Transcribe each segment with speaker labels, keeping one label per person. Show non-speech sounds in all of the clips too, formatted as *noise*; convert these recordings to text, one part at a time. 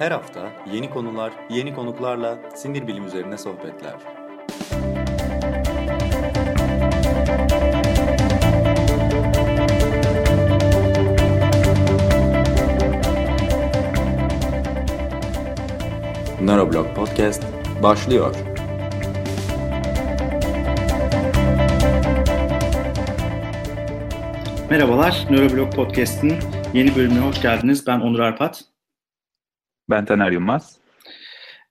Speaker 1: Her hafta yeni konular, yeni konuklarla sinir bilim üzerine sohbetler. Neuroblog Podcast başlıyor.
Speaker 2: Merhabalar, Neuroblog Podcast'in yeni bölümüne hoş geldiniz. Ben Onur Arpat.
Speaker 3: Ben Taner Yılmaz.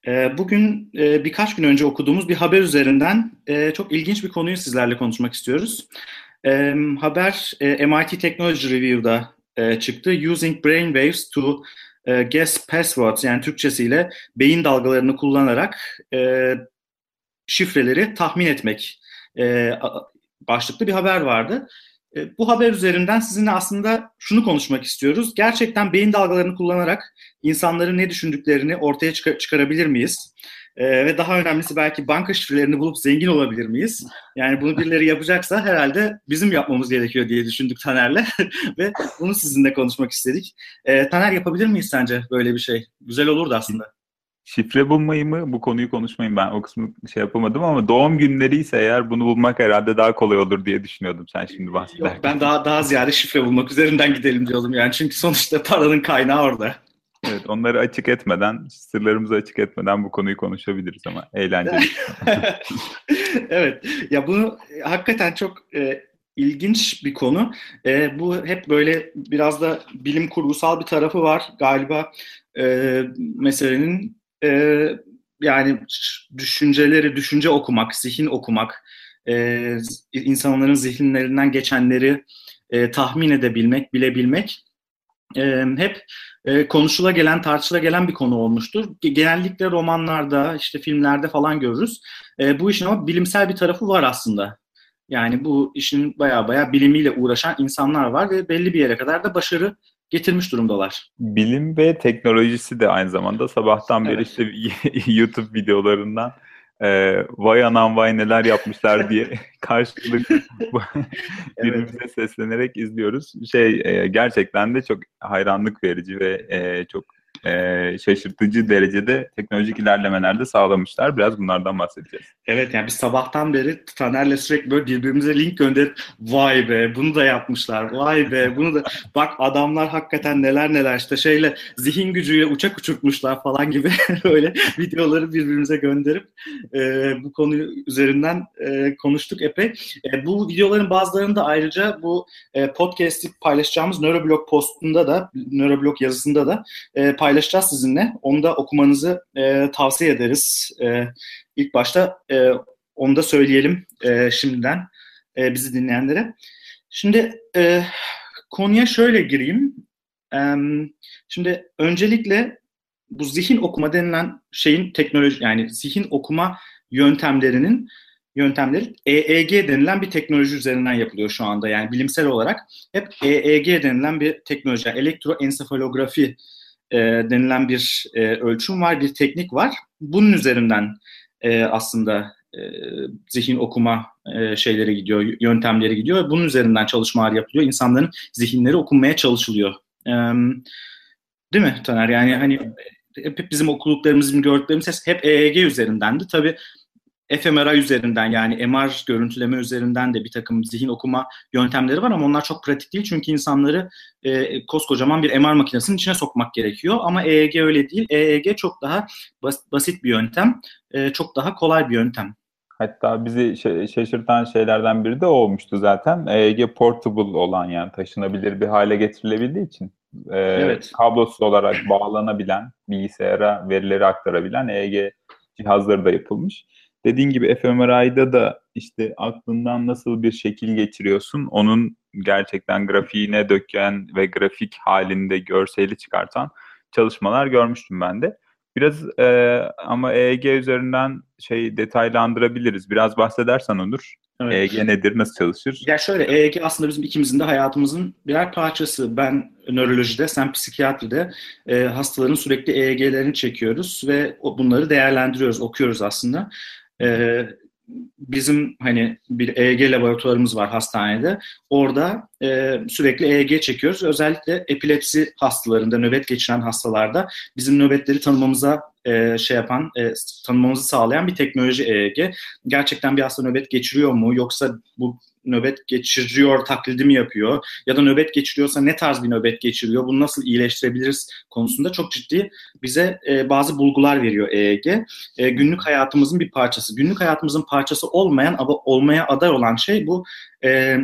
Speaker 2: Ee, bugün e, birkaç gün önce okuduğumuz bir haber üzerinden e, çok ilginç bir konuyu sizlerle konuşmak istiyoruz. E, haber MIT Technology Review'da çıktı. Using brainwaves to guess passwords yani Türkçesiyle beyin dalgalarını kullanarak şifreleri tahmin etmek başlıklı bir haber vardı. E, bu haber üzerinden sizinle aslında şunu konuşmak istiyoruz. Gerçekten beyin dalgalarını kullanarak insanların ne düşündüklerini ortaya çıkar- çıkarabilir miyiz? Ee, ve daha önemlisi belki banka şifrelerini bulup zengin olabilir miyiz? Yani bunu birileri yapacaksa herhalde bizim yapmamız gerekiyor diye düşündük Taner'le *laughs* ve bunu sizinle konuşmak istedik. Ee, Taner yapabilir miyiz sence böyle bir şey? Güzel olurdu aslında
Speaker 3: şifre bulmayı mı bu konuyu konuşmayayım ben o kısmı şey yapamadım ama doğum günleri ise eğer bunu bulmak herhalde daha kolay olur diye düşünüyordum sen şimdi bahsederken.
Speaker 2: Yok ben daha daha ziyade şifre bulmak üzerinden gidelim diyordum yani çünkü sonuçta paranın kaynağı orada.
Speaker 3: Evet onları açık etmeden sırlarımızı açık etmeden bu konuyu konuşabiliriz ama eğlenceli. *laughs*
Speaker 2: evet ya bunu hakikaten çok e, ilginç bir konu. E, bu hep böyle biraz da bilim kurgusal bir tarafı var galiba e, meselenin e, yani düşünceleri, düşünce okumak, zihin okumak, e, insanların zihinlerinden geçenleri e, tahmin edebilmek, bilebilmek e, hep e, konuşula gelen, tartışıla gelen bir konu olmuştur. Genellikle romanlarda, işte filmlerde falan görürüz. E, bu işin ama bilimsel bir tarafı var aslında. Yani bu işin baya baya bilimiyle uğraşan insanlar var ve belli bir yere kadar da başarı getirmiş durumdalar.
Speaker 3: Bilim ve teknolojisi de aynı zamanda sabahtan beri evet. işte *laughs* YouTube videolarından e, vay anam vay neler yapmışlar diye *laughs* karşılıklı *laughs* birbirimize evet. seslenerek izliyoruz. Şey e, gerçekten de çok hayranlık verici ve e, çok e, şaşırtıcı derecede teknolojik ilerlemeler de sağlamışlar. Biraz bunlardan bahsedeceğiz.
Speaker 2: Evet yani biz sabahtan beri Taner'le sürekli böyle birbirimize link gönderip vay be bunu da yapmışlar vay be bunu da *laughs* bak adamlar hakikaten neler neler işte şeyle zihin gücüyle uçak uçurtmuşlar falan gibi *laughs* böyle videoları birbirimize gönderip e, bu konu üzerinden e, konuştuk epey. E, bu videoların bazılarını da ayrıca bu e, podcast'i paylaşacağımız Neuroblog postunda da Neuroblog yazısında da e, paylaşacağız sizinle. Onu da okumanızı e, tavsiye ederiz. E, ilk başta e, onu da söyleyelim e, şimdiden e, bizi dinleyenlere. Şimdi e, konuya şöyle gireyim. E, şimdi öncelikle bu zihin okuma denilen şeyin teknoloji yani zihin okuma yöntemlerinin yöntemleri EEG denilen bir teknoloji üzerinden yapılıyor şu anda. Yani bilimsel olarak hep EEG denilen bir teknoloji, elektroensefalografi e, denilen bir e, ölçüm var, bir teknik var. Bunun üzerinden e, aslında e, zihin okuma e, şeyleri gidiyor, yöntemleri gidiyor. Bunun üzerinden çalışmalar yapılıyor. İnsanların zihinleri okunmaya çalışılıyor. E, değil mi Taner? Yani hani hep bizim okuluklarımızın gördüklerimiz hep EEG üzerindendi. Tabii fMRI üzerinden yani MR görüntüleme üzerinden de bir takım zihin okuma yöntemleri var ama onlar çok pratik değil çünkü insanları e, koskocaman bir MR makinesinin içine sokmak gerekiyor ama EEG öyle değil. EEG çok daha bas, basit bir yöntem, e, çok daha kolay bir yöntem.
Speaker 3: Hatta bizi şaşırtan şeylerden biri de o olmuştu zaten. EEG portable olan yani taşınabilir bir hale getirilebildiği için e, evet. kablosuz olarak bağlanabilen, bilgisayara verileri aktarabilen EEG cihazları da yapılmış. Dediğin gibi fMRI'da da işte aklından nasıl bir şekil geçiriyorsun, onun gerçekten grafiğine döken ve grafik halinde görseli çıkartan çalışmalar görmüştüm ben de. Biraz e, ama EEG üzerinden şey detaylandırabiliriz. Biraz bahsedersen Onur. Evet. EEG nedir, nasıl çalışır?
Speaker 2: Ya şöyle, EEG aslında bizim ikimizin de hayatımızın birer parçası. Ben nörolojide, sen psikiyatride e, hastaların sürekli EEG'lerini çekiyoruz ve bunları değerlendiriyoruz, okuyoruz aslında. E, bizim hani bir EEG laboratuvarımız var hastanede. Orada e, sürekli EEG çekiyoruz. Özellikle epilepsi hastalarında, nöbet geçiren hastalarda bizim nöbetleri tanımamıza e, şey yapan, e, tanımamızı sağlayan bir teknoloji EEG. Gerçekten bir hasta nöbet geçiriyor mu yoksa bu nöbet geçiriyor taklidi mi yapıyor ya da nöbet geçiriyorsa ne tarz bir nöbet geçiriyor bunu nasıl iyileştirebiliriz konusunda çok ciddi bize e, bazı bulgular veriyor EEG. E, günlük hayatımızın bir parçası. Günlük hayatımızın parçası olmayan ama olmaya aday olan şey bu e,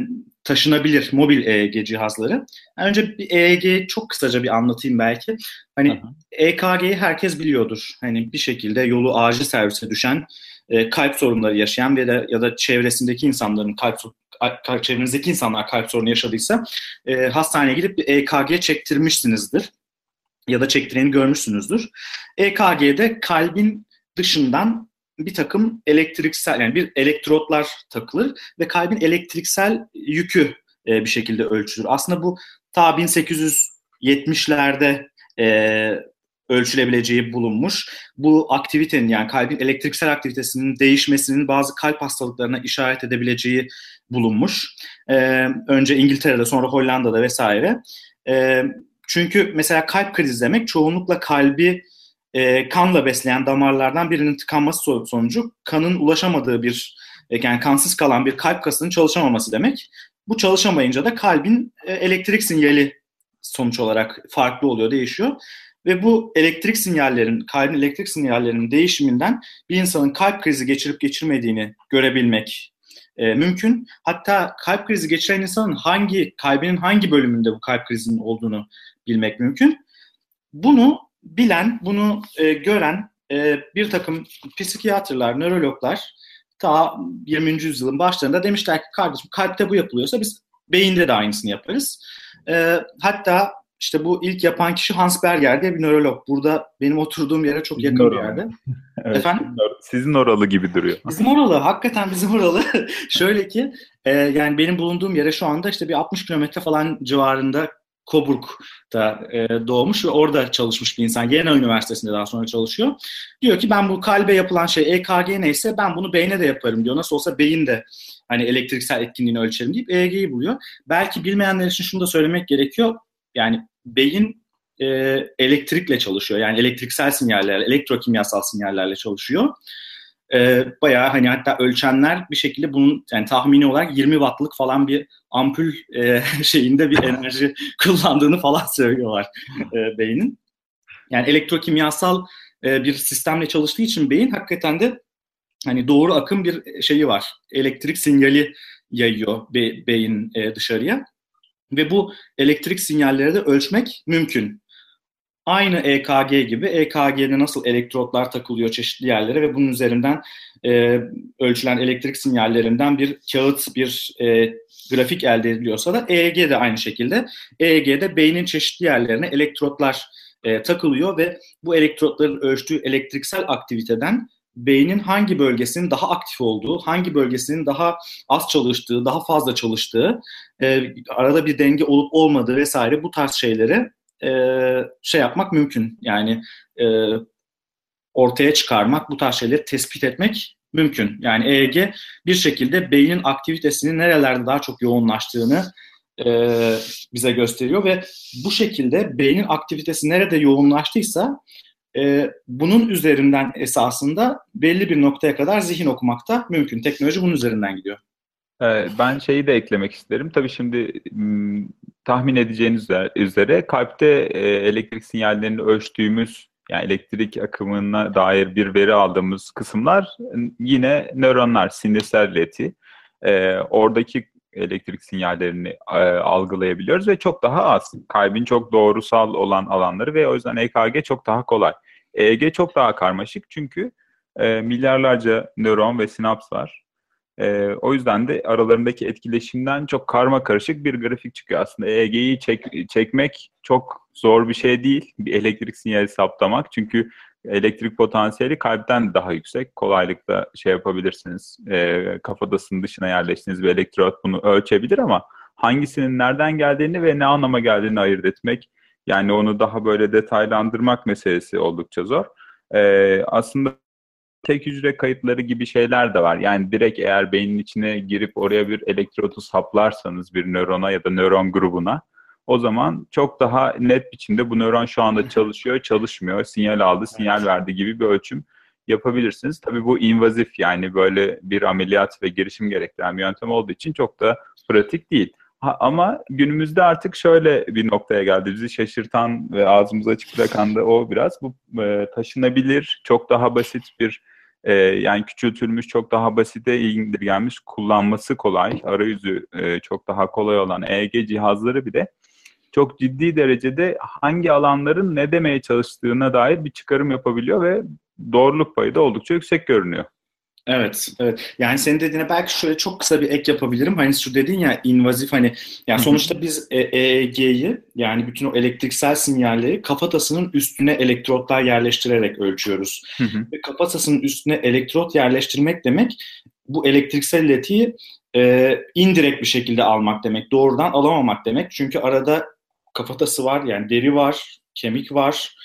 Speaker 2: taşınabilir mobil EEG cihazları. Yani önce bir EEG çok kısaca bir anlatayım belki. Hani EKG'yi herkes biliyordur. Hani bir şekilde yolu acil servise düşen e, kalp sorunları yaşayan ve de ya da çevresindeki insanların kalp çevrenizdeki insanlar kalp sorunu yaşadıysa e, hastaneye gidip bir EKG çektirmişsinizdir ya da çektireni görmüşsünüzdür. EKG'de kalbin dışından bir takım elektriksel yani bir elektrotlar takılır ve kalbin elektriksel yükü e, bir şekilde ölçülür. Aslında bu ta 1870'lerde e, ölçülebileceği bulunmuş. Bu aktivitenin yani kalbin elektriksel aktivitesinin değişmesinin bazı kalp hastalıklarına işaret edebileceği bulunmuş. E, önce İngiltere'de sonra Hollanda'da vesaire. E, çünkü mesela kalp krizi demek çoğunlukla kalbi e, kanla besleyen damarlardan birinin tıkanması sonucu kanın ulaşamadığı bir e, yani kansız kalan bir kalp kasının çalışamaması demek. Bu çalışamayınca da kalbin e, elektrik sinyali sonuç olarak farklı oluyor, değişiyor. Ve bu elektrik sinyallerin, kalbin elektrik sinyallerinin değişiminden bir insanın kalp krizi geçirip geçirmediğini görebilmek e, mümkün. Hatta kalp krizi geçiren insanın hangi kalbinin hangi bölümünde bu kalp krizinin olduğunu bilmek mümkün. Bunu bilen, bunu e, gören e, bir takım psikiyatrlar, nörologlar ta 20. yüzyılın başlarında demişler ki kardeşim kalpte bu yapılıyorsa biz beyinde de aynısını yaparız. E, hatta işte bu ilk yapan kişi Hans Berger diye bir nörolog. Burada benim oturduğum yere çok yakın bir yerde. *laughs*
Speaker 3: evet, Efendim? Sizin oralı gibi duruyor.
Speaker 2: Bizim oralı. Hakikaten bizim oralı. *laughs* Şöyle ki e, yani benim bulunduğum yere şu anda işte bir 60 kilometre falan civarında Coburg'da e, doğmuş ve orada çalışmış bir insan. Yena Üniversitesi'nde daha sonra çalışıyor. Diyor ki ben bu kalbe yapılan şey EKG neyse ben bunu beyne de yaparım diyor. Nasıl olsa beyin de hani elektriksel etkinliğini ölçerim deyip EEG'yi buluyor. Belki bilmeyenler için şunu da söylemek gerekiyor. Yani beyin e, elektrikle çalışıyor. Yani elektriksel sinyallerle, elektrokimyasal sinyallerle çalışıyor. E, bayağı hani hatta ölçenler bir şekilde bunun yani tahmini olarak 20 wattlık falan bir ampul e, *laughs* şeyinde bir enerji *laughs* kullandığını falan söylüyorlar e, beynin. Yani elektrokimyasal e, bir sistemle çalıştığı için beyin hakikaten de hani doğru akım bir şeyi var. Elektrik sinyali yayıyor be, beyin e, dışarıya. Ve bu elektrik sinyalleri de ölçmek mümkün. Aynı EKG gibi EKG'de nasıl elektrotlar takılıyor çeşitli yerlere ve bunun üzerinden e, ölçülen elektrik sinyallerinden bir kağıt, bir e, grafik elde ediliyorsa da EEG de aynı şekilde. EEG'de beynin çeşitli yerlerine elektrotlar e, takılıyor ve bu elektrotların ölçtüğü elektriksel aktiviteden beynin hangi bölgesinin daha aktif olduğu, hangi bölgesinin daha az çalıştığı, daha fazla çalıştığı, e, arada bir denge olup olmadığı vesaire bu tarz şeyleri e, şey yapmak mümkün. Yani e, ortaya çıkarmak, bu tarz şeyleri tespit etmek mümkün. Yani EEG bir şekilde beynin aktivitesinin nerelerde daha çok yoğunlaştığını e, bize gösteriyor ve bu şekilde beynin aktivitesi nerede yoğunlaştıysa e, bunun üzerinden esasında belli bir noktaya kadar zihin okumak da mümkün. Teknoloji bunun üzerinden gidiyor.
Speaker 3: Ee, ben şeyi de eklemek isterim. Tabii şimdi tahmin edeceğiniz üzere kalpte e, elektrik sinyallerini ölçtüğümüz yani elektrik akımına dair bir veri aldığımız kısımlar yine nöronlar, sinirsel ileti. Ee, oradaki elektrik sinyallerini e, algılayabiliyoruz ve çok daha az. Kalbin çok doğrusal olan alanları ve o yüzden EKG çok daha kolay. EEG çok daha karmaşık çünkü e, milyarlarca nöron ve sinaps var. E, o yüzden de aralarındaki etkileşimden çok karma karışık bir grafik çıkıyor aslında. EEG'yi çek, çekmek çok zor bir şey değil. Bir elektrik sinyali saptamak. Çünkü elektrik potansiyeli kalpten daha yüksek. Kolaylıkla şey yapabilirsiniz. E, kafatasının dışına yerleştiğiniz bir elektrot bunu ölçebilir ama hangisinin nereden geldiğini ve ne anlama geldiğini ayırt etmek yani onu daha böyle detaylandırmak meselesi oldukça zor. E, aslında tek hücre kayıtları gibi şeyler de var. Yani direkt eğer beynin içine girip oraya bir elektrotu saplarsanız bir nörona ya da nöron grubuna o zaman çok daha net biçimde bu nöron şu anda çalışıyor, çalışmıyor, sinyal aldı, sinyal verdi gibi bir ölçüm yapabilirsiniz. Tabii bu invazif yani böyle bir ameliyat ve girişim gerektiren bir yöntem olduğu için çok da pratik değil. Ama günümüzde artık şöyle bir noktaya geldi. Bizi şaşırtan ve ağzımızı açık bırakan da o biraz. Bu e, taşınabilir, çok daha basit bir e, yani küçültülmüş, çok daha basite indirgenmiş, kullanması kolay, arayüzü e, çok daha kolay olan EEG cihazları bile çok ciddi derecede hangi alanların ne demeye çalıştığına dair bir çıkarım yapabiliyor ve doğruluk payı da oldukça yüksek görünüyor.
Speaker 2: Evet, evet. Yani senin dediğine belki şöyle çok kısa bir ek yapabilirim. Hani şu dedin ya invazif hani yani sonuçta biz EEG'yi yani bütün o elektriksel sinyalleri kafatasının üstüne elektrotlar yerleştirerek ölçüyoruz. Ve kafatasının üstüne elektrot yerleştirmek demek bu elektriksel iletiyi e, indirekt bir şekilde almak demek. Doğrudan alamamak demek. Çünkü arada kafatası var yani deri var, kemik var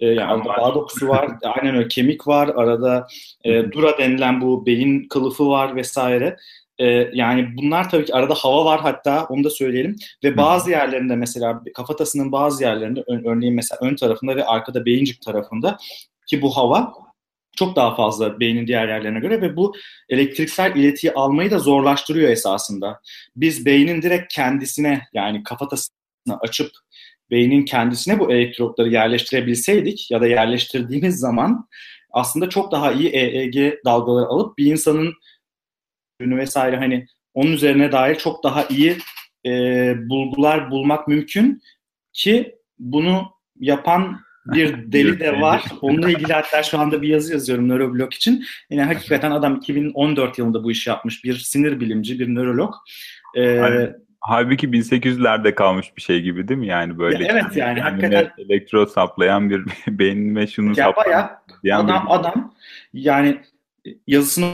Speaker 2: e, yani arada bağ dokusu var. *laughs* aynen öyle kemik var. Arada e, dura denilen bu beyin kılıfı var vesaire. E, yani bunlar tabii ki arada hava var hatta onu da söyleyelim. Ve bazı yerlerinde mesela kafatasının bazı yerlerinde örneğin mesela ön tarafında ve arkada beyincik tarafında ki bu hava çok daha fazla beynin diğer yerlerine göre ve bu elektriksel iletiyi almayı da zorlaştırıyor esasında. Biz beynin direkt kendisine yani kafatasını açıp beynin kendisine bu elektrotları yerleştirebilseydik ya da yerleştirdiğimiz zaman aslında çok daha iyi EEG dalgaları alıp bir insanın ürünü vesaire hani onun üzerine dair çok daha iyi e, bulgular bulmak mümkün ki bunu yapan bir *laughs* deli de var. Onunla ilgili hatta şu anda bir yazı yazıyorum nöroblog için. Yine hakikaten adam 2014 yılında bu işi yapmış. Bir sinir bilimci, bir nörolog.
Speaker 3: Ee, Halbuki 1800'lerde kalmış bir şey gibi değil mi yani böyle?
Speaker 2: Ya evet yani hakikaten
Speaker 3: elektro saplayan bir *laughs* beynime şunu ya saplayan.
Speaker 2: adam bir... adam yani yazısını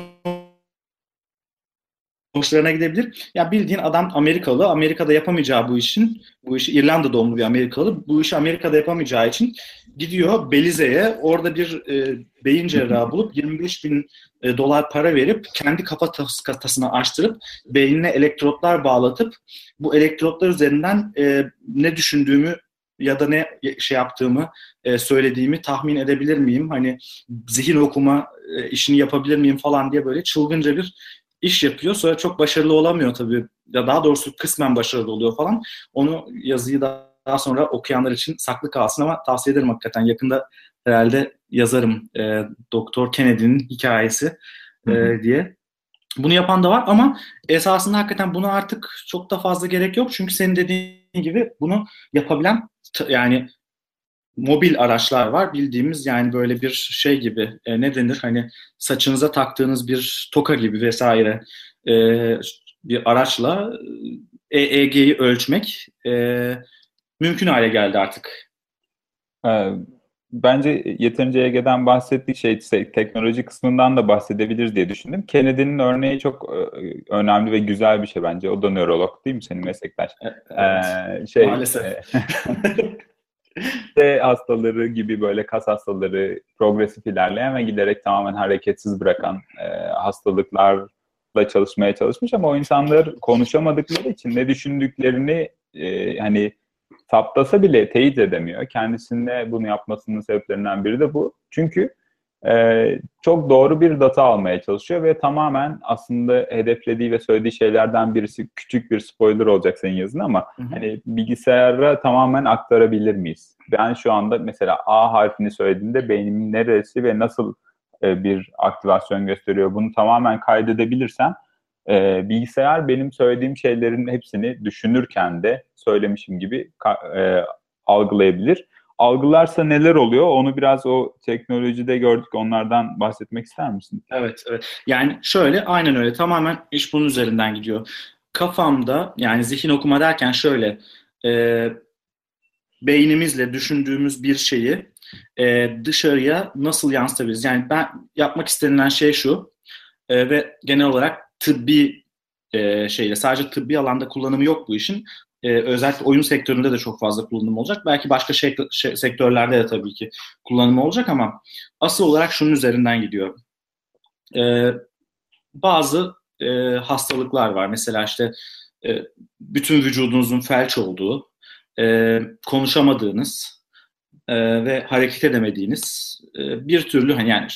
Speaker 2: hoşlarına gidebilir. Ya bildiğin adam Amerikalı. Amerika'da yapamayacağı bu işin, bu işi İrlanda doğumlu bir Amerikalı. Bu işi Amerika'da yapamayacağı için gidiyor Belize'ye. Orada bir e, beyin cerrahı bulup 25 bin e, dolar para verip kendi kafa kafatasını açtırıp beynine elektrotlar bağlatıp bu elektrotlar üzerinden e, ne düşündüğümü ya da ne şey yaptığımı e, söylediğimi tahmin edebilir miyim? Hani zihin okuma e, işini yapabilir miyim falan diye böyle çılgınca bir iş yapıyor. Sonra çok başarılı olamıyor tabii. Ya daha doğrusu kısmen başarılı oluyor falan. Onu yazıyı da daha sonra okuyanlar için saklı kalsın ama tavsiye ederim hakikaten. Yakında herhalde yazarım e, Doktor Kennedy'nin hikayesi e, diye. Bunu yapan da var ama esasında hakikaten buna artık çok da fazla gerek yok. Çünkü senin dediğin gibi bunu yapabilen yani mobil araçlar var. Bildiğimiz yani böyle bir şey gibi e, ne denir hani saçınıza taktığınız bir toka gibi vesaire e, bir araçla EEG'yi ölçmek e, mümkün hale geldi artık.
Speaker 3: Bence yeterince EEG'den bahsettiği şey teknoloji kısmından da bahsedebiliriz diye düşündüm. Kennedy'nin örneği çok e, önemli ve güzel bir şey bence. O da nörolog değil mi senin meslektaş?
Speaker 2: Evet. Ee, şey, Maalesef. *laughs*
Speaker 3: De hastaları gibi böyle kas hastaları progresif ilerleyen ve giderek tamamen hareketsiz bırakan e, hastalıklarla çalışmaya çalışmış ama o insanlar konuşamadıkları için ne düşündüklerini e, hani saptasa bile teyit edemiyor. Kendisinde bunu yapmasının sebeplerinden biri de bu. Çünkü e, çok doğru bir data almaya çalışıyor ve tamamen aslında hedeflediği ve söylediği şeylerden birisi küçük bir spoiler olacak senin yazın ama hı hı. hani bilgisayara tamamen aktarabilir miyiz? Ben şu anda mesela A harfini söylediğimde beynimin neresi ve nasıl e, bir aktivasyon gösteriyor bunu tamamen kaydedebilirsem e, bilgisayar benim söylediğim şeylerin hepsini düşünürken de söylemişim gibi e, algılayabilir algılarsa neler oluyor? Onu biraz o teknolojide gördük. Onlardan bahsetmek ister misin?
Speaker 2: Evet, evet. Yani şöyle, aynen öyle. Tamamen iş bunun üzerinden gidiyor. Kafamda, yani zihin okuma derken şöyle, e, beynimizle düşündüğümüz bir şeyi e, dışarıya nasıl yansıtabiliriz? Yani ben yapmak istenilen şey şu e, ve genel olarak tıbbi e, şeyle sadece tıbbi alanda kullanımı yok bu işin e, özellikle oyun sektöründe de çok fazla kullanım olacak. Belki başka şey, şey, sektörlerde de tabii ki kullanımı olacak ama asıl olarak şunun üzerinden gidiyor. e, bazı e, hastalıklar var. Mesela işte e, bütün vücudunuzun felç olduğu, e, konuşamadığınız e, ve hareket edemediğiniz e, bir türlü hani yani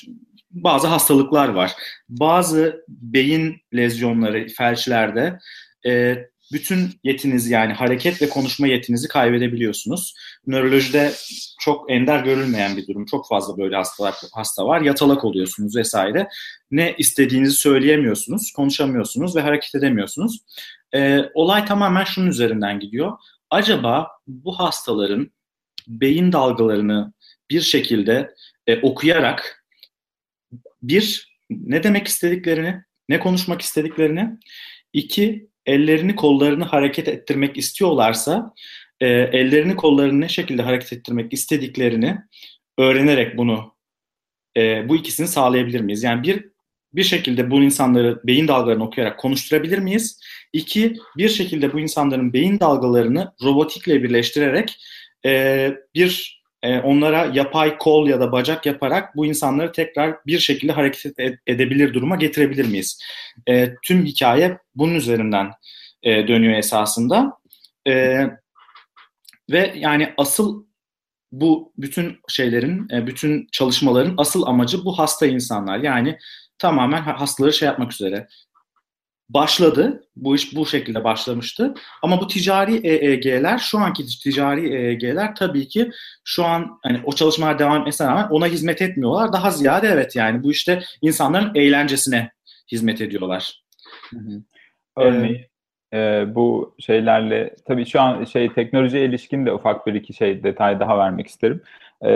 Speaker 2: bazı hastalıklar var. Bazı beyin lezyonları felçlerde e, bütün yetiniz yani hareket ve konuşma yetinizi kaybedebiliyorsunuz. Nörolojide çok ender görülmeyen bir durum. Çok fazla böyle hastalar hasta var. Yatalak oluyorsunuz vesaire. Ne istediğinizi söyleyemiyorsunuz, konuşamıyorsunuz ve hareket edemiyorsunuz. Ee, olay tamamen şunun üzerinden gidiyor. Acaba bu hastaların beyin dalgalarını bir şekilde e, okuyarak bir ne demek istediklerini, ne konuşmak istediklerini, iki ellerini kollarını hareket ettirmek istiyorlarsa e, ellerini kollarını ne şekilde hareket ettirmek istediklerini öğrenerek bunu e, bu ikisini sağlayabilir miyiz? Yani bir bir şekilde bu insanları beyin dalgalarını okuyarak konuşturabilir miyiz? İki, bir şekilde bu insanların beyin dalgalarını robotikle birleştirerek e, bir e, onlara yapay kol ya da bacak yaparak bu insanları tekrar bir şekilde hareket edebilir duruma getirebilir miyiz? E, tüm hikaye bunun üzerinden e, dönüyor esasında. E, ve yani asıl bu bütün şeylerin, e, bütün çalışmaların asıl amacı bu hasta insanlar. Yani tamamen hastaları şey yapmak üzere başladı. Bu iş bu şekilde başlamıştı. Ama bu ticari EEG'ler, şu anki ticari EEG'ler tabii ki şu an hani o çalışmalar devam etmesine rağmen ona hizmet etmiyorlar. Daha ziyade evet yani bu işte insanların eğlencesine hizmet ediyorlar. Hı hı.
Speaker 3: Örneğin e, bu şeylerle tabii şu an şey teknolojiye ilişkin de ufak bir iki şey detay daha vermek isterim. Ee,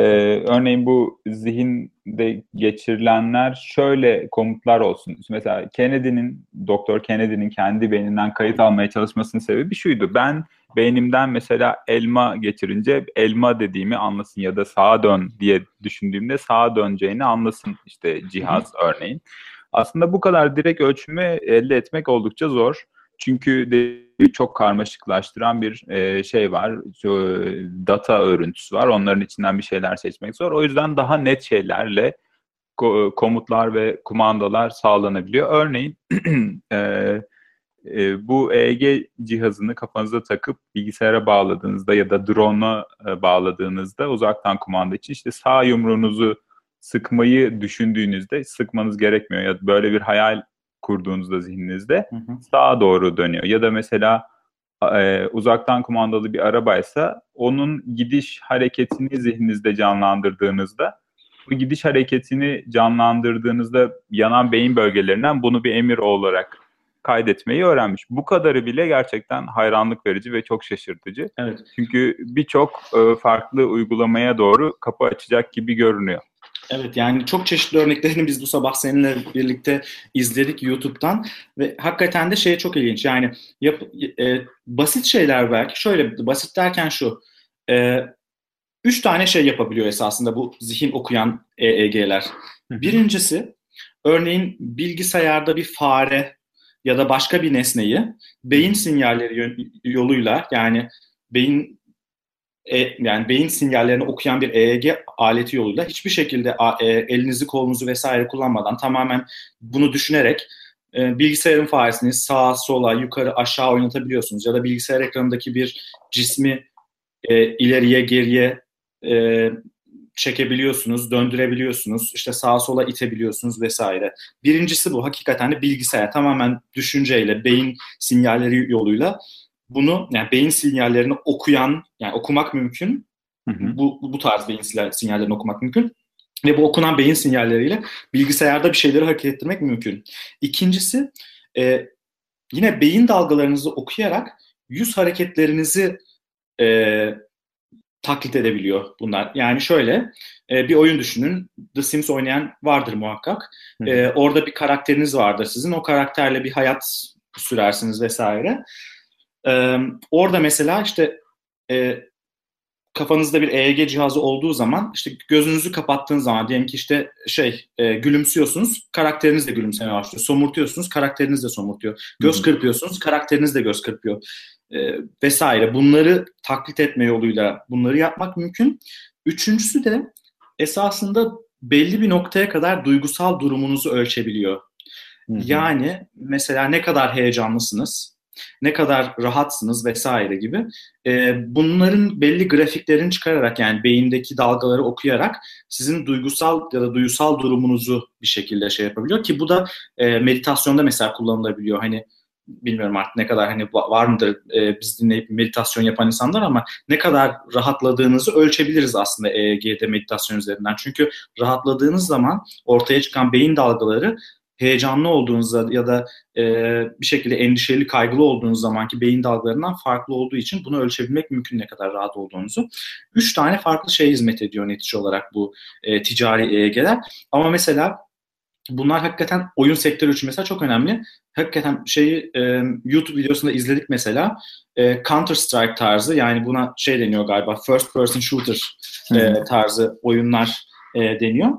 Speaker 3: örneğin bu zihinde geçirilenler şöyle komutlar olsun. Mesela Kennedy'nin, Doktor Kennedy'nin kendi beyninden kayıt almaya çalışmasının sebebi şuydu. Ben beynimden mesela elma geçirince elma dediğimi anlasın ya da sağa dön diye düşündüğümde sağa döneceğini anlasın işte cihaz örneğin. Aslında bu kadar direkt ölçümü elde etmek oldukça zor. Çünkü de çok karmaşıklaştıran bir e, şey var. Şu, data örüntüsü var. Onların içinden bir şeyler seçmek zor. O yüzden daha net şeylerle ko- komutlar ve kumandalar sağlanabiliyor. Örneğin *clears throat* e, e, bu EEG cihazını kafanıza takıp bilgisayara bağladığınızda ya da drone'a e, bağladığınızda uzaktan kumanda için işte sağ yumruğunuzu sıkmayı düşündüğünüzde sıkmanız gerekmiyor ya böyle bir hayal kurduğunuzda zihninizde hı hı. sağa doğru dönüyor. Ya da mesela e, uzaktan kumandalı bir arabaysa onun gidiş hareketini zihninizde canlandırdığınızda bu gidiş hareketini canlandırdığınızda yanan beyin bölgelerinden bunu bir emir olarak kaydetmeyi öğrenmiş. Bu kadarı bile gerçekten hayranlık verici ve çok şaşırtıcı. Evet. Çünkü birçok e, farklı uygulamaya doğru kapı açacak gibi görünüyor.
Speaker 2: Evet yani çok çeşitli örneklerini biz bu sabah seninle birlikte izledik YouTube'dan ve hakikaten de şey çok ilginç. Yani yap, e, basit şeyler belki. Şöyle basit derken şu e, üç tane şey yapabiliyor esasında bu zihin okuyan EEG'ler. Birincisi örneğin bilgisayarda bir fare ya da başka bir nesneyi beyin sinyalleri yoluyla yani beyin e, yani beyin sinyallerini okuyan bir EEG aleti yoluyla hiçbir şekilde e, elinizi kolunuzu vesaire kullanmadan tamamen bunu düşünerek e, bilgisayarın faresini sağa sola yukarı aşağı oynatabiliyorsunuz ya da bilgisayar ekranındaki bir cismi e, ileriye geriye e, çekebiliyorsunuz, döndürebiliyorsunuz, işte sağa sola itebiliyorsunuz vesaire. Birincisi bu hakikaten de bilgisayar tamamen düşünceyle, beyin sinyalleri yoluyla bunu yani beyin sinyallerini okuyan yani okumak mümkün. Hı hı. Bu, bu tarz beyin sinyallerini okumak mümkün. Ve bu okunan beyin sinyalleriyle bilgisayarda bir şeyleri hareket ettirmek mümkün. İkincisi e, yine beyin dalgalarınızı okuyarak yüz hareketlerinizi e, taklit edebiliyor bunlar. Yani şöyle e, bir oyun düşünün. The Sims oynayan vardır muhakkak. E, orada bir karakteriniz vardır sizin. O karakterle bir hayat sürersiniz vesaire. Ee, orada mesela işte e, kafanızda bir EEG cihazı olduğu zaman işte gözünüzü kapattığınız zaman diyelim ki işte şey e, gülümsüyorsunuz karakteriniz de gülümsemeye başlıyor. Somurtuyorsunuz karakteriniz de somurtuyor. Göz kırpıyorsunuz karakteriniz de göz kırpıyor. E, vesaire. Bunları taklit etme yoluyla bunları yapmak mümkün. Üçüncüsü de esasında belli bir noktaya kadar duygusal durumunuzu ölçebiliyor. Hı. Yani mesela ne kadar heyecanlısınız, ne kadar rahatsınız vesaire gibi e, bunların belli grafiklerini çıkararak yani beyindeki dalgaları okuyarak sizin duygusal ya da duysal durumunuzu bir şekilde şey yapabiliyor ki bu da e, meditasyonda mesela kullanılabiliyor. Hani bilmiyorum artık ne kadar hani var mıdır e, biz dinleyip meditasyon yapan insanlar ama ne kadar rahatladığınızı ölçebiliriz aslında EEG'de meditasyon üzerinden. Çünkü rahatladığınız zaman ortaya çıkan beyin dalgaları heyecanlı olduğunuzda ya da e, bir şekilde endişeli, kaygılı olduğunuz zamanki beyin dalgalarından farklı olduğu için bunu ölçebilmek mümkün ne kadar rahat olduğunuzu. Üç tane farklı şey hizmet ediyor netice olarak bu e, ticari EEG'ler. Ama mesela bunlar hakikaten oyun sektörü için mesela çok önemli. Hakikaten şeyi e, YouTube videosunda izledik mesela e, Counter Strike tarzı yani buna şey deniyor galiba first person shooter e, tarzı oyunlar e, deniyor.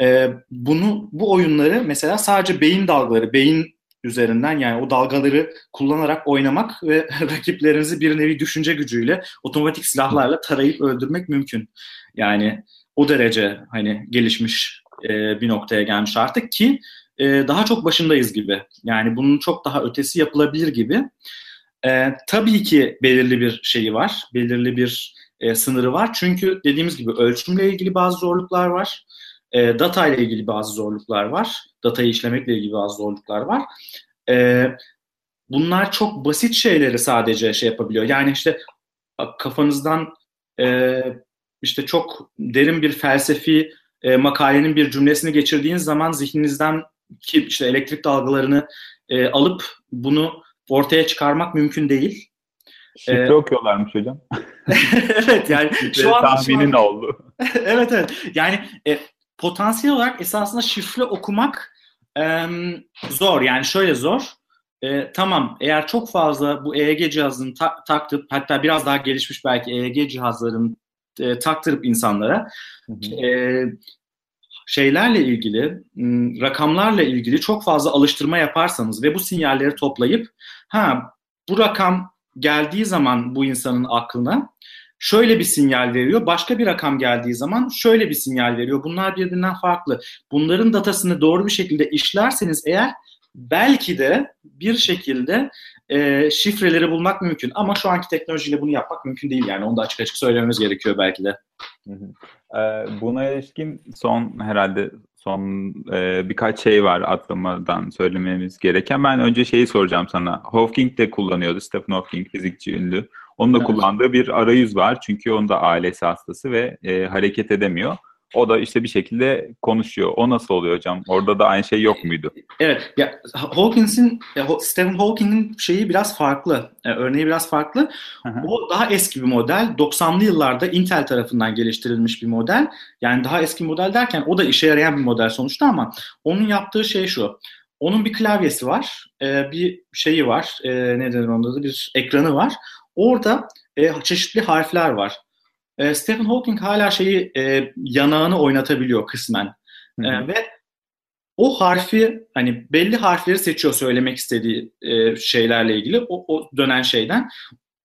Speaker 2: E, bunu bu oyunları mesela sadece beyin dalgaları, beyin üzerinden yani o dalgaları kullanarak oynamak ve *laughs* rakiplerinizi bir nevi düşünce gücüyle otomatik silahlarla tarayıp öldürmek mümkün. Yani o derece hani gelişmiş e, bir noktaya gelmiş artık ki e, daha çok başındayız gibi. Yani bunun çok daha ötesi yapılabilir gibi. E, tabii ki belirli bir şeyi var, belirli bir e, sınırı var. Çünkü dediğimiz gibi ölçümle ilgili bazı zorluklar var. E, data ile ilgili bazı zorluklar var. Datayı işlemekle ilgili bazı zorluklar var. E, bunlar çok basit şeyleri sadece şey yapabiliyor. Yani işte kafanızdan e, işte çok derin bir felsefi e, makalenin bir cümlesini geçirdiğiniz zaman zihninizden ki işte elektrik dalgalarını e, alıp bunu ortaya çıkarmak mümkün değil.
Speaker 3: Şifre ee, okuyorlarmış hocam. *laughs*
Speaker 2: evet yani
Speaker 3: şu an tahminin oldu. *laughs*
Speaker 2: evet evet. Yani e, potansiyel olarak esasında şifre okumak e, zor. Yani şöyle zor. E, tamam eğer çok fazla bu EEG cihazını ta- taktırıp hatta biraz daha gelişmiş belki EEG cihazların e, taktırıp insanlara e, şeylerle ilgili, rakamlarla ilgili çok fazla alıştırma yaparsanız ve bu sinyalleri toplayıp ha bu rakam geldiği zaman bu insanın aklına şöyle bir sinyal veriyor. Başka bir rakam geldiği zaman şöyle bir sinyal veriyor. Bunlar birbirinden farklı. Bunların datasını doğru bir şekilde işlerseniz eğer belki de bir şekilde e, şifreleri bulmak mümkün. Ama şu anki teknolojiyle bunu yapmak mümkün değil yani. Onu da açık açık söylememiz gerekiyor belki de.
Speaker 3: Ee, buna ilişkin son herhalde son e, birkaç şey var atlamadan söylememiz gereken. Ben önce şeyi soracağım sana. Hawking de kullanıyordu. Stephen Hawking fizikçi ünlü. Onun da evet. kullandığı bir arayüz var. Çünkü onda ailesi hastası ve e, hareket edemiyor. O da işte bir şekilde konuşuyor. O nasıl oluyor hocam? Orada da aynı şey yok muydu?
Speaker 2: Evet. Ya Hawkins'in Stephen Hawking'in şeyi biraz farklı. E, örneği biraz farklı. o daha eski bir model. 90'lı yıllarda Intel tarafından geliştirilmiş bir model. Yani daha eski model derken o da işe yarayan bir model sonuçta ama onun yaptığı şey şu. Onun bir klavyesi var. E, bir şeyi var. E, ne denir onda da bir ekranı var. Orada e, çeşitli harfler var. E, Stephen Hawking hala şeyi e, yanağını oynatabiliyor kısmen. E, ve o harfi hani belli harfleri seçiyor söylemek istediği e, şeylerle ilgili o, o dönen şeyden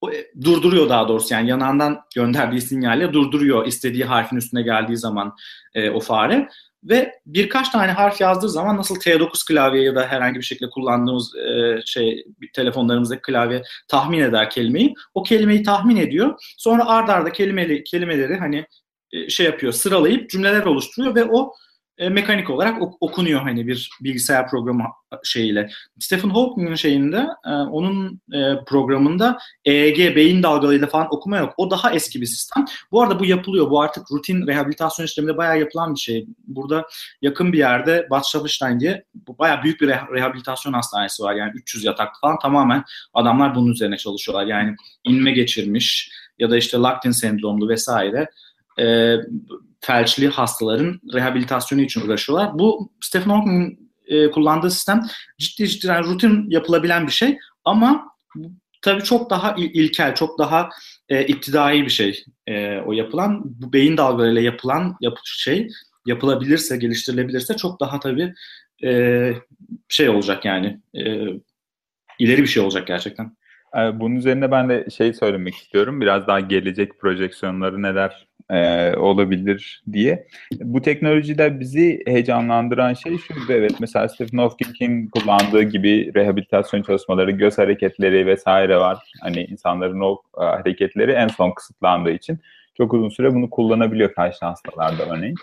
Speaker 2: o, e, durduruyor daha doğrusu yani yanağından gönderdiği sinyalle durduruyor istediği harfin üstüne geldiği zaman e, o fare ve birkaç tane harf yazdığı zaman nasıl T9 klavye ya da herhangi bir şekilde kullandığımız e, şey telefonlarımızdaki klavye tahmin eder kelimeyi. O kelimeyi tahmin ediyor. Sonra ard arda kelimeli, kelimeleri hani e, şey yapıyor, sıralayıp cümleler oluşturuyor ve o e, mekanik olarak ok- okunuyor hani bir bilgisayar programı şeyiyle. Stephen Hawking'in şeyinde e, onun e, programında EEG beyin dalgalarıyla falan okuma yok. O daha eski bir sistem. Bu arada bu yapılıyor. Bu artık rutin rehabilitasyon işleminde bayağı yapılan bir şey. Burada yakın bir yerde Bad Schaffelstein diye bayağı büyük bir re- rehabilitasyon hastanesi var. Yani 300 yataklı falan tamamen adamlar bunun üzerine çalışıyorlar. Yani inme geçirmiş ya da işte Lactin sendromlu vesaire e, felçli hastaların rehabilitasyonu için uğraşıyorlar. Bu Stephen Hawking'in e, kullandığı sistem ciddi ciddi yani rutin yapılabilen bir şey ama tabii çok daha il- ilkel, çok daha e, iptidai bir şey e, o yapılan. Bu beyin dalgalarıyla yapılan yap şey yapılabilirse, geliştirilebilirse çok daha tabii e, şey olacak yani e, ileri bir şey olacak gerçekten.
Speaker 3: Bunun üzerine ben de şey söylemek istiyorum. Biraz daha gelecek projeksiyonları neler e, olabilir diye. Bu teknolojide bizi heyecanlandıran şey şu. Evet mesela Stephen Hawking'in kullandığı gibi rehabilitasyon çalışmaları, göz hareketleri vesaire var. Hani insanların o e, hareketleri en son kısıtlandığı için çok uzun süre bunu kullanabiliyor karşı hastalarda örneğin.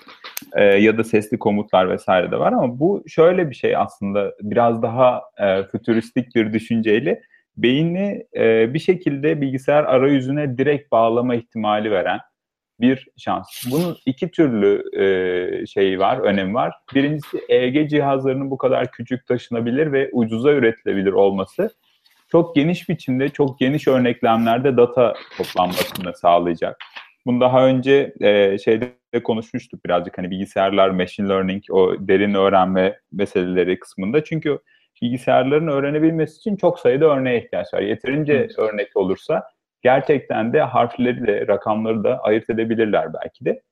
Speaker 3: E, ya da sesli komutlar vesaire de var ama bu şöyle bir şey aslında biraz daha e, fütüristik bir düşünceyle beyni e, bir şekilde bilgisayar arayüzüne direkt bağlama ihtimali veren bir şans. Bunun iki türlü e, şeyi var, önemi var. Birincisi EEG cihazlarının bu kadar küçük taşınabilir ve ucuza üretilebilir olması çok geniş biçimde, çok geniş örneklemlerde data toplanmasını sağlayacak. Bunu daha önce e, şeyde konuşmuştuk birazcık hani bilgisayarlar, machine learning, o derin öğrenme meseleleri kısmında. Çünkü bilgisayarların öğrenebilmesi için çok sayıda örneğe ihtiyaç var. Yeterince örnek olursa gerçekten de harfleri de rakamları da ayırt edebilirler belki de.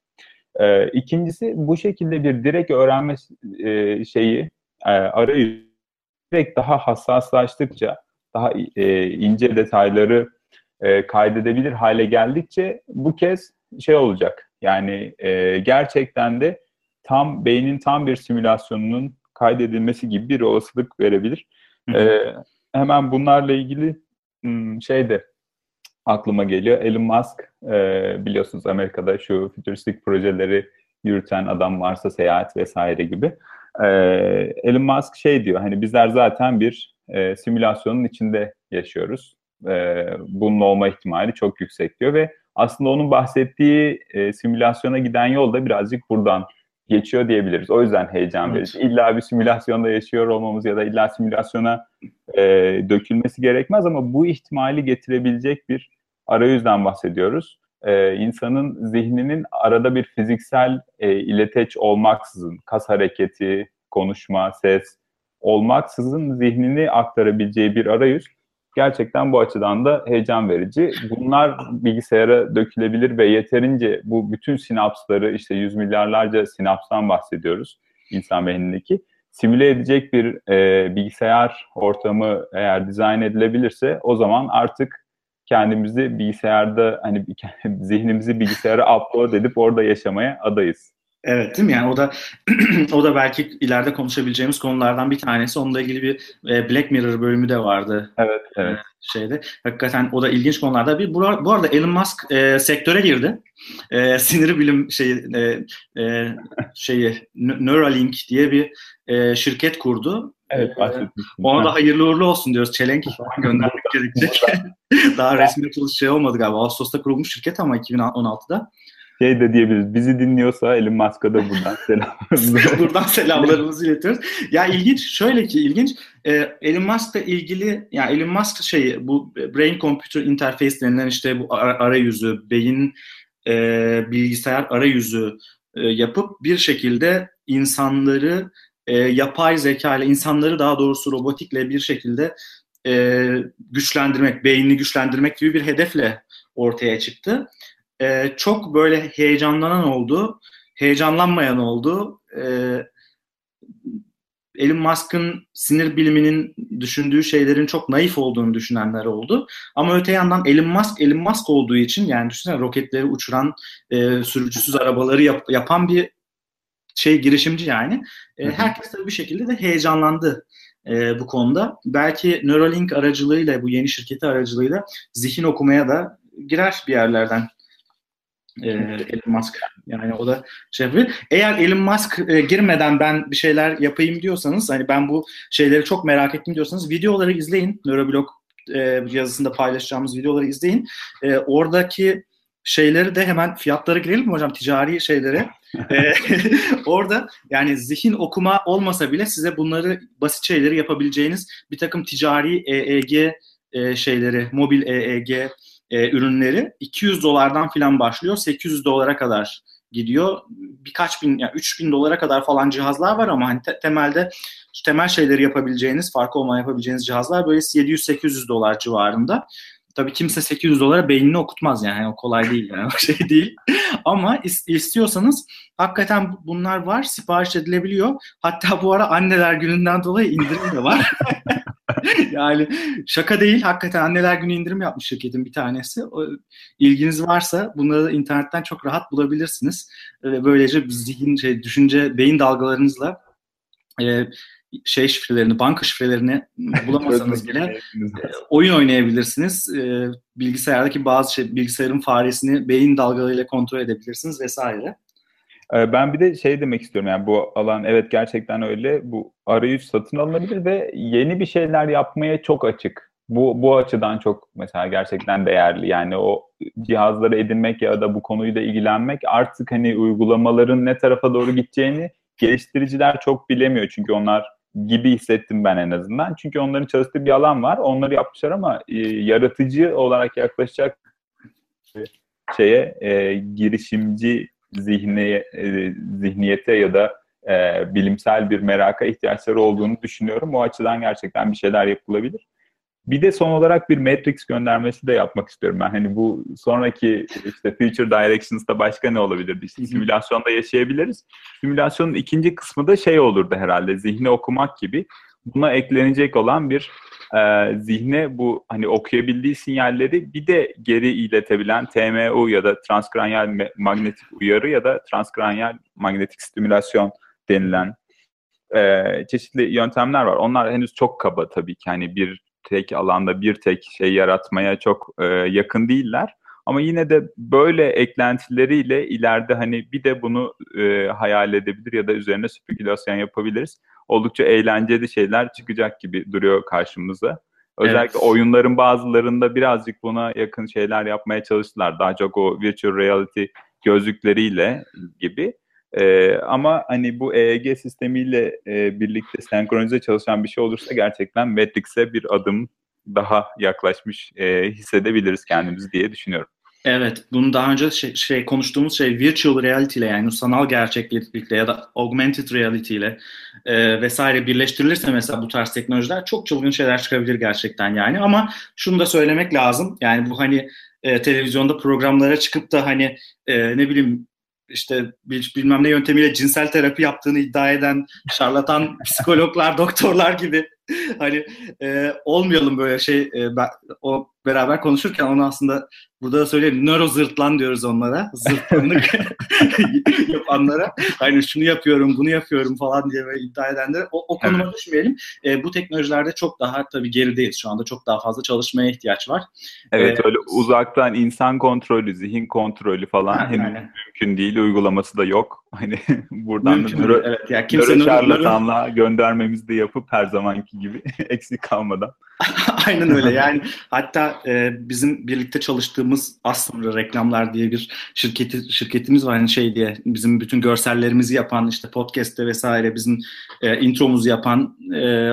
Speaker 3: Ee, ikincisi bu şekilde bir direkt öğrenme e, şeyi e, direkt daha hassaslaştıkça daha e, ince detayları e, kaydedebilir hale geldikçe bu kez şey olacak. Yani e, gerçekten de tam beynin tam bir simülasyonunun kaydedilmesi gibi bir olasılık verebilir. E, hemen bunlarla ilgili hmm, şey de aklıma geliyor. Elon Musk e, biliyorsunuz Amerika'da şu fütüristik projeleri yürüten adam varsa seyahat vesaire gibi. E, Elon Musk şey diyor hani bizler zaten bir e, simülasyonun içinde yaşıyoruz. E, bunun olma ihtimali çok yüksek diyor ve aslında onun bahsettiği e, simülasyona giden yol da birazcık buradan geçiyor diyebiliriz. O yüzden heyecan verici. Evet. İlla bir simülasyonda yaşıyor olmamız ya da illa simülasyona e, dökülmesi gerekmez ama bu ihtimali getirebilecek bir arayüzden bahsediyoruz. E, insanın zihninin arada bir fiziksel e, ileteç olmaksızın, kas hareketi, konuşma, ses olmaksızın zihnini aktarabileceği bir arayüz gerçekten bu açıdan da heyecan verici. Bunlar bilgisayara dökülebilir ve yeterince bu bütün sinapsları işte yüz milyarlarca sinapstan bahsediyoruz insan beynindeki. Simüle edecek bir e, bilgisayar ortamı eğer dizayn edilebilirse o zaman artık kendimizi bilgisayarda hani *laughs* zihnimizi bilgisayara upload edip orada yaşamaya adayız.
Speaker 2: Evet değil mi? Yani o da *clears throat* o da belki ileride konuşabileceğimiz konulardan bir tanesi. Onunla ilgili bir e, Black Mirror bölümü de vardı.
Speaker 3: Evet, evet.
Speaker 2: Şeyde. Hakikaten o da ilginç konularda bir. Bu, arada Elon Musk e, sektöre girdi. E, *laughs* sinir bilim şeyi e, e, şeyi Neuralink diye bir e, şirket kurdu.
Speaker 3: Evet e, bahsetmiştim.
Speaker 2: Ona da hayırlı uğurlu olsun diyoruz. Çelenk falan *laughs* göndermek gerekecek. *laughs* Daha resmi açılış şey olmadı galiba. Ağustos'ta kurulmuş şirket ama 2016'da
Speaker 3: şey de diyebiliriz. Bizi dinliyorsa Elon Musk'a da buradan *laughs* selamlarımızı. *laughs*
Speaker 2: buradan selamlarımızı iletiyoruz. Ya ilginç, şöyle ki ilginç. E, Elon Musk'la ilgili, ya yani Elon Musk şey bu brain computer interface denilen işte bu arayüzü, beyin e, bilgisayar arayüzü e, yapıp bir şekilde insanları e, yapay zeka ile insanları daha doğrusu robotikle bir şekilde e, güçlendirmek, beynini güçlendirmek gibi bir hedefle ortaya çıktı e, çok böyle heyecanlanan oldu, heyecanlanmayan oldu. E, Elon Musk'ın sinir biliminin düşündüğü şeylerin çok naif olduğunu düşünenler oldu. Ama öte yandan Elon Musk, Elon Musk olduğu için yani düşünsene roketleri uçuran, e, sürücüsüz arabaları yap, yapan bir şey girişimci yani. E, herkes tabii bir şekilde de heyecanlandı e, bu konuda. Belki Neuralink aracılığıyla, bu yeni şirketi aracılığıyla zihin okumaya da girer bir yerlerden e, Elon Musk. Yani o da şey yapıyor. Eğer Elon Musk e, girmeden ben bir şeyler yapayım diyorsanız hani ben bu şeyleri çok merak ettim diyorsanız videoları izleyin. Neuroblog e, yazısında paylaşacağımız videoları izleyin. E, oradaki şeyleri de hemen fiyatları girelim mi hocam ticari şeyleri. ee, *laughs* orada yani zihin okuma olmasa bile size bunları basit şeyleri yapabileceğiniz bir takım ticari EEG e, şeyleri, mobil EEG e, ürünleri 200 dolardan filan başlıyor. 800 dolara kadar gidiyor. Birkaç bin, yani 3000 dolara kadar falan cihazlar var ama hani te- temelde temel şeyleri yapabileceğiniz, farkı olmayan yapabileceğiniz cihazlar böyle 700-800 dolar civarında. Tabii kimse 800 dolara beynini okutmaz yani o kolay değil yani o şey değil. *laughs* Ama is- istiyorsanız hakikaten bunlar var, sipariş edilebiliyor. Hatta bu ara anneler gününden dolayı indirim de var. *laughs* *laughs* yani şaka değil. Hakikaten anneler günü indirim yapmış şirketin bir tanesi. İlginiz varsa bunları internetten çok rahat bulabilirsiniz. Ve böylece zihin, şey, düşünce, beyin dalgalarınızla e, şey şifrelerini, banka şifrelerini *laughs* bulamasanız bile e, oyun oynayabilirsiniz. E, bilgisayardaki bazı şey, bilgisayarın faresini beyin dalgalarıyla kontrol edebilirsiniz vesaire.
Speaker 3: Ee, ben bir de şey demek istiyorum yani bu alan evet gerçekten öyle. Bu arayüz satın alınabilir ve yeni bir şeyler yapmaya çok açık. Bu bu açıdan çok mesela gerçekten değerli. Yani o cihazları edinmek ya da bu konuyla ilgilenmek artık hani uygulamaların ne tarafa doğru gideceğini geliştiriciler çok bilemiyor. Çünkü onlar gibi hissettim ben en azından. Çünkü onların çalıştığı bir alan var. Onları yapmışlar ama e, yaratıcı olarak yaklaşacak şeye e, girişimci zihniye, e, zihniyete ya da e, bilimsel bir meraka ihtiyaçları olduğunu düşünüyorum. O açıdan gerçekten bir şeyler yapılabilir. Bir de son olarak bir Matrix göndermesi de yapmak istiyorum ben. Hani bu sonraki işte Future Directions'da başka ne olabilir? İşte simülasyonda yaşayabiliriz. Simülasyonun ikinci kısmı da şey olurdu herhalde. Zihni okumak gibi. Buna eklenecek olan bir e, zihne bu hani okuyabildiği sinyalleri bir de geri iletebilen TMU ya da transkranyal magnetik uyarı ya da transkranyal magnetik stimülasyon denilen e, çeşitli yöntemler var. Onlar henüz çok kaba tabii ki hani bir tek alanda bir tek şey yaratmaya çok e, yakın değiller. Ama yine de böyle eklentileriyle ileride hani bir de bunu e, hayal edebilir ya da üzerine spekülasyon yapabiliriz. Oldukça eğlenceli şeyler çıkacak gibi duruyor karşımıza. Özellikle evet. oyunların bazılarında birazcık buna yakın şeyler yapmaya çalıştılar. Daha çok o virtual reality gözlükleriyle gibi. Ee, ama hani bu EEG sistemiyle e, birlikte senkronize çalışan bir şey olursa gerçekten Matrix'e bir adım daha yaklaşmış e, hissedebiliriz kendimizi diye düşünüyorum.
Speaker 2: Evet, bunu daha önce şey, şey konuştuğumuz şey virtual reality ile yani sanal gerçeklikle ya da augmented reality ile e, vesaire birleştirilirse mesela bu tarz teknolojiler çok çılgın şeyler çıkabilir gerçekten yani. Ama şunu da söylemek lazım yani bu hani e, televizyonda programlara çıkıp da hani e, ne bileyim işte bilmem ne yöntemiyle cinsel terapi yaptığını iddia eden şarlatan *laughs* psikologlar, doktorlar gibi *laughs* hani e, olmayalım böyle şey e, ben, o beraber konuşurken onu aslında burada da söyleyeyim nöro zırtlan diyoruz onlara zırtlanlık *laughs* yapanlara hani şunu yapıyorum bunu yapıyorum falan diye böyle iddia edenlere o, o konuma evet. düşmeyelim e, bu teknolojilerde çok daha tabii gerideyiz şu anda çok daha fazla çalışmaya ihtiyaç var.
Speaker 3: Evet ee, öyle uzaktan insan kontrolü zihin kontrolü falan yani, henüz yani. mümkün değil uygulaması da yok *laughs* hani buradan mümkün da nöro, evet. yani kimse nöro şarlatanlığa göndermemizi de yapıp her zamanki gibi *laughs* eksik kalmadan.
Speaker 2: Aynen öyle yani hatta e, bizim birlikte çalıştığımız aslında reklamlar diye bir şirketi şirketimiz var. Hani şey diye bizim bütün görsellerimizi yapan işte podcast'te vesaire bizim e, intromuzu yapan e,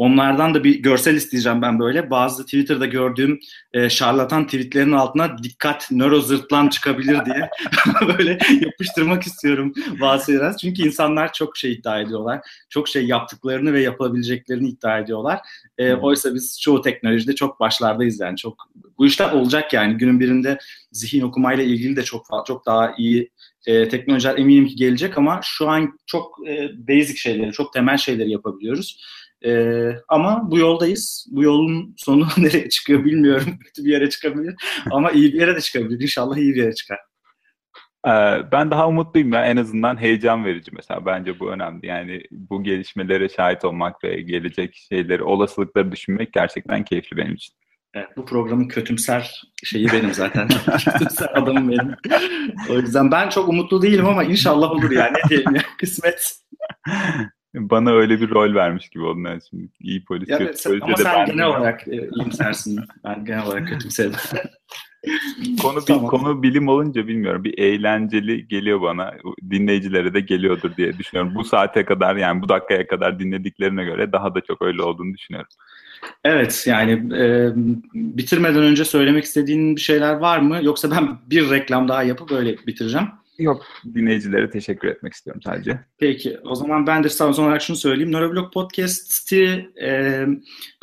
Speaker 2: Onlardan da bir görsel isteyeceğim ben böyle. Bazı Twitter'da gördüğüm e, şarlatan tweetlerin altına dikkat nöro zırtlan çıkabilir diye *laughs* böyle yapıştırmak istiyorum bazı. Çünkü insanlar çok şey iddia ediyorlar. Çok şey yaptıklarını ve yapabileceklerini iddia ediyorlar. E, hmm. Oysa biz çoğu teknolojide çok başlardayız yani. Çok bu işler olacak yani. Günün birinde zihin okumayla ilgili de çok çok daha iyi e, teknolojiler eminim ki gelecek ama şu an çok e, basic şeyleri, çok temel şeyleri yapabiliyoruz. E, ama bu yoldayız. Bu yolun sonu *laughs* nereye çıkıyor bilmiyorum. *laughs* Kötü bir yere çıkabilir. ama iyi bir yere de çıkabilir. İnşallah iyi bir yere çıkar.
Speaker 3: Ee, ben daha umutluyum ya en azından heyecan verici mesela bence bu önemli yani bu gelişmelere şahit olmak ve gelecek şeyleri olasılıkları düşünmek gerçekten keyifli benim için.
Speaker 2: Evet, bu programın kötümser şeyi benim zaten. *laughs* kötümser adamım benim. O yüzden ben çok umutlu değilim ama inşallah olur yani. Ne diyelim ya, kısmet.
Speaker 3: Bana öyle bir rol vermiş gibi oldun yani şimdi. İyi polis,
Speaker 2: ya kötü polis. Ama sen genel olarak e, iyimsersin. ben genel olarak kötümserim. *laughs*
Speaker 3: konu, tamam. konu bilim olunca bilmiyorum. Bir eğlenceli geliyor bana. Dinleyicilere de geliyordur diye düşünüyorum. Bu saate kadar yani bu dakikaya kadar dinlediklerine göre daha da çok öyle olduğunu düşünüyorum.
Speaker 2: Evet yani e, bitirmeden önce söylemek istediğin bir şeyler var mı? Yoksa ben bir reklam daha yapıp öyle bitireceğim.
Speaker 3: Yok dinleyicilere teşekkür etmek istiyorum sadece.
Speaker 2: Peki o zaman ben de son olarak şunu söyleyeyim. Neuroblog Podcast'i e,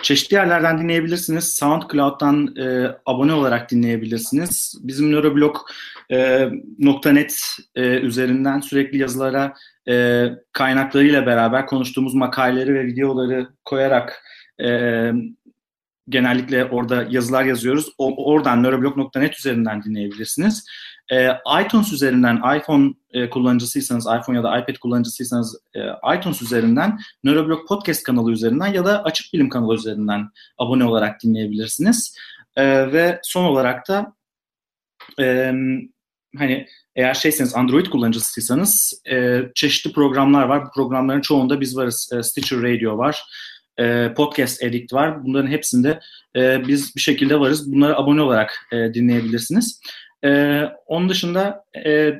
Speaker 2: çeşitli yerlerden dinleyebilirsiniz. SoundCloud'dan e, abone olarak dinleyebilirsiniz. Bizim neuroblog.net e, e, üzerinden sürekli yazılara e, kaynaklarıyla beraber konuştuğumuz makaleleri ve videoları koyarak E, genellikle orada yazılar yazıyoruz. O, oradan neuroblog.net üzerinden dinleyebilirsiniz. E, iTunes üzerinden iPhone e, kullanıcısıysanız, iPhone ya da iPad kullanıcısıysanız e, iTunes üzerinden, Neuroblog Podcast kanalı üzerinden ya da Açık Bilim kanalı üzerinden abone olarak dinleyebilirsiniz. E, ve son olarak da hani eğer şeyseniz Android kullanıcısıysanız e, çeşitli programlar var. Bu programların çoğunda biz varız. E, Stitcher Radio var. E, Podcast Addict var. Bunların hepsinde e, biz bir şekilde varız. Bunları abone olarak e, dinleyebilirsiniz. E, onun dışında e,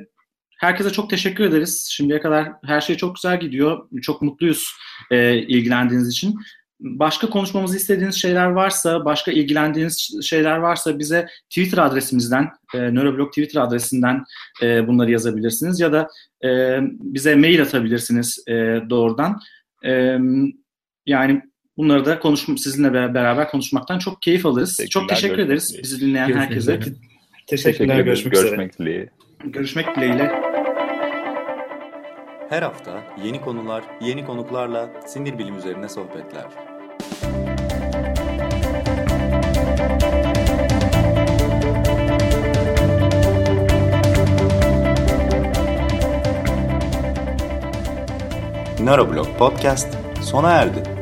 Speaker 2: herkese çok teşekkür ederiz. Şimdiye kadar her şey çok güzel gidiyor. Çok mutluyuz e, ilgilendiğiniz için. Başka konuşmamızı istediğiniz şeyler varsa, başka ilgilendiğiniz şeyler varsa bize Twitter adresimizden, e, Neuroblog Twitter adresinden e, bunları yazabilirsiniz ya da e, bize mail atabilirsiniz e, doğrudan. E, yani bunları da konuşm sizinle beraber konuşmaktan çok keyif alırız. Çok teşekkür ederiz bizi dinleyen herkese.
Speaker 3: Teşekkürler. Görüşmek, görüşmek dileğiyle.
Speaker 2: Görüşmek dileğiyle.
Speaker 1: Her hafta yeni konular, yeni konuklarla sinir bilim üzerine sohbetler. Neuroblog Podcast sona erdi.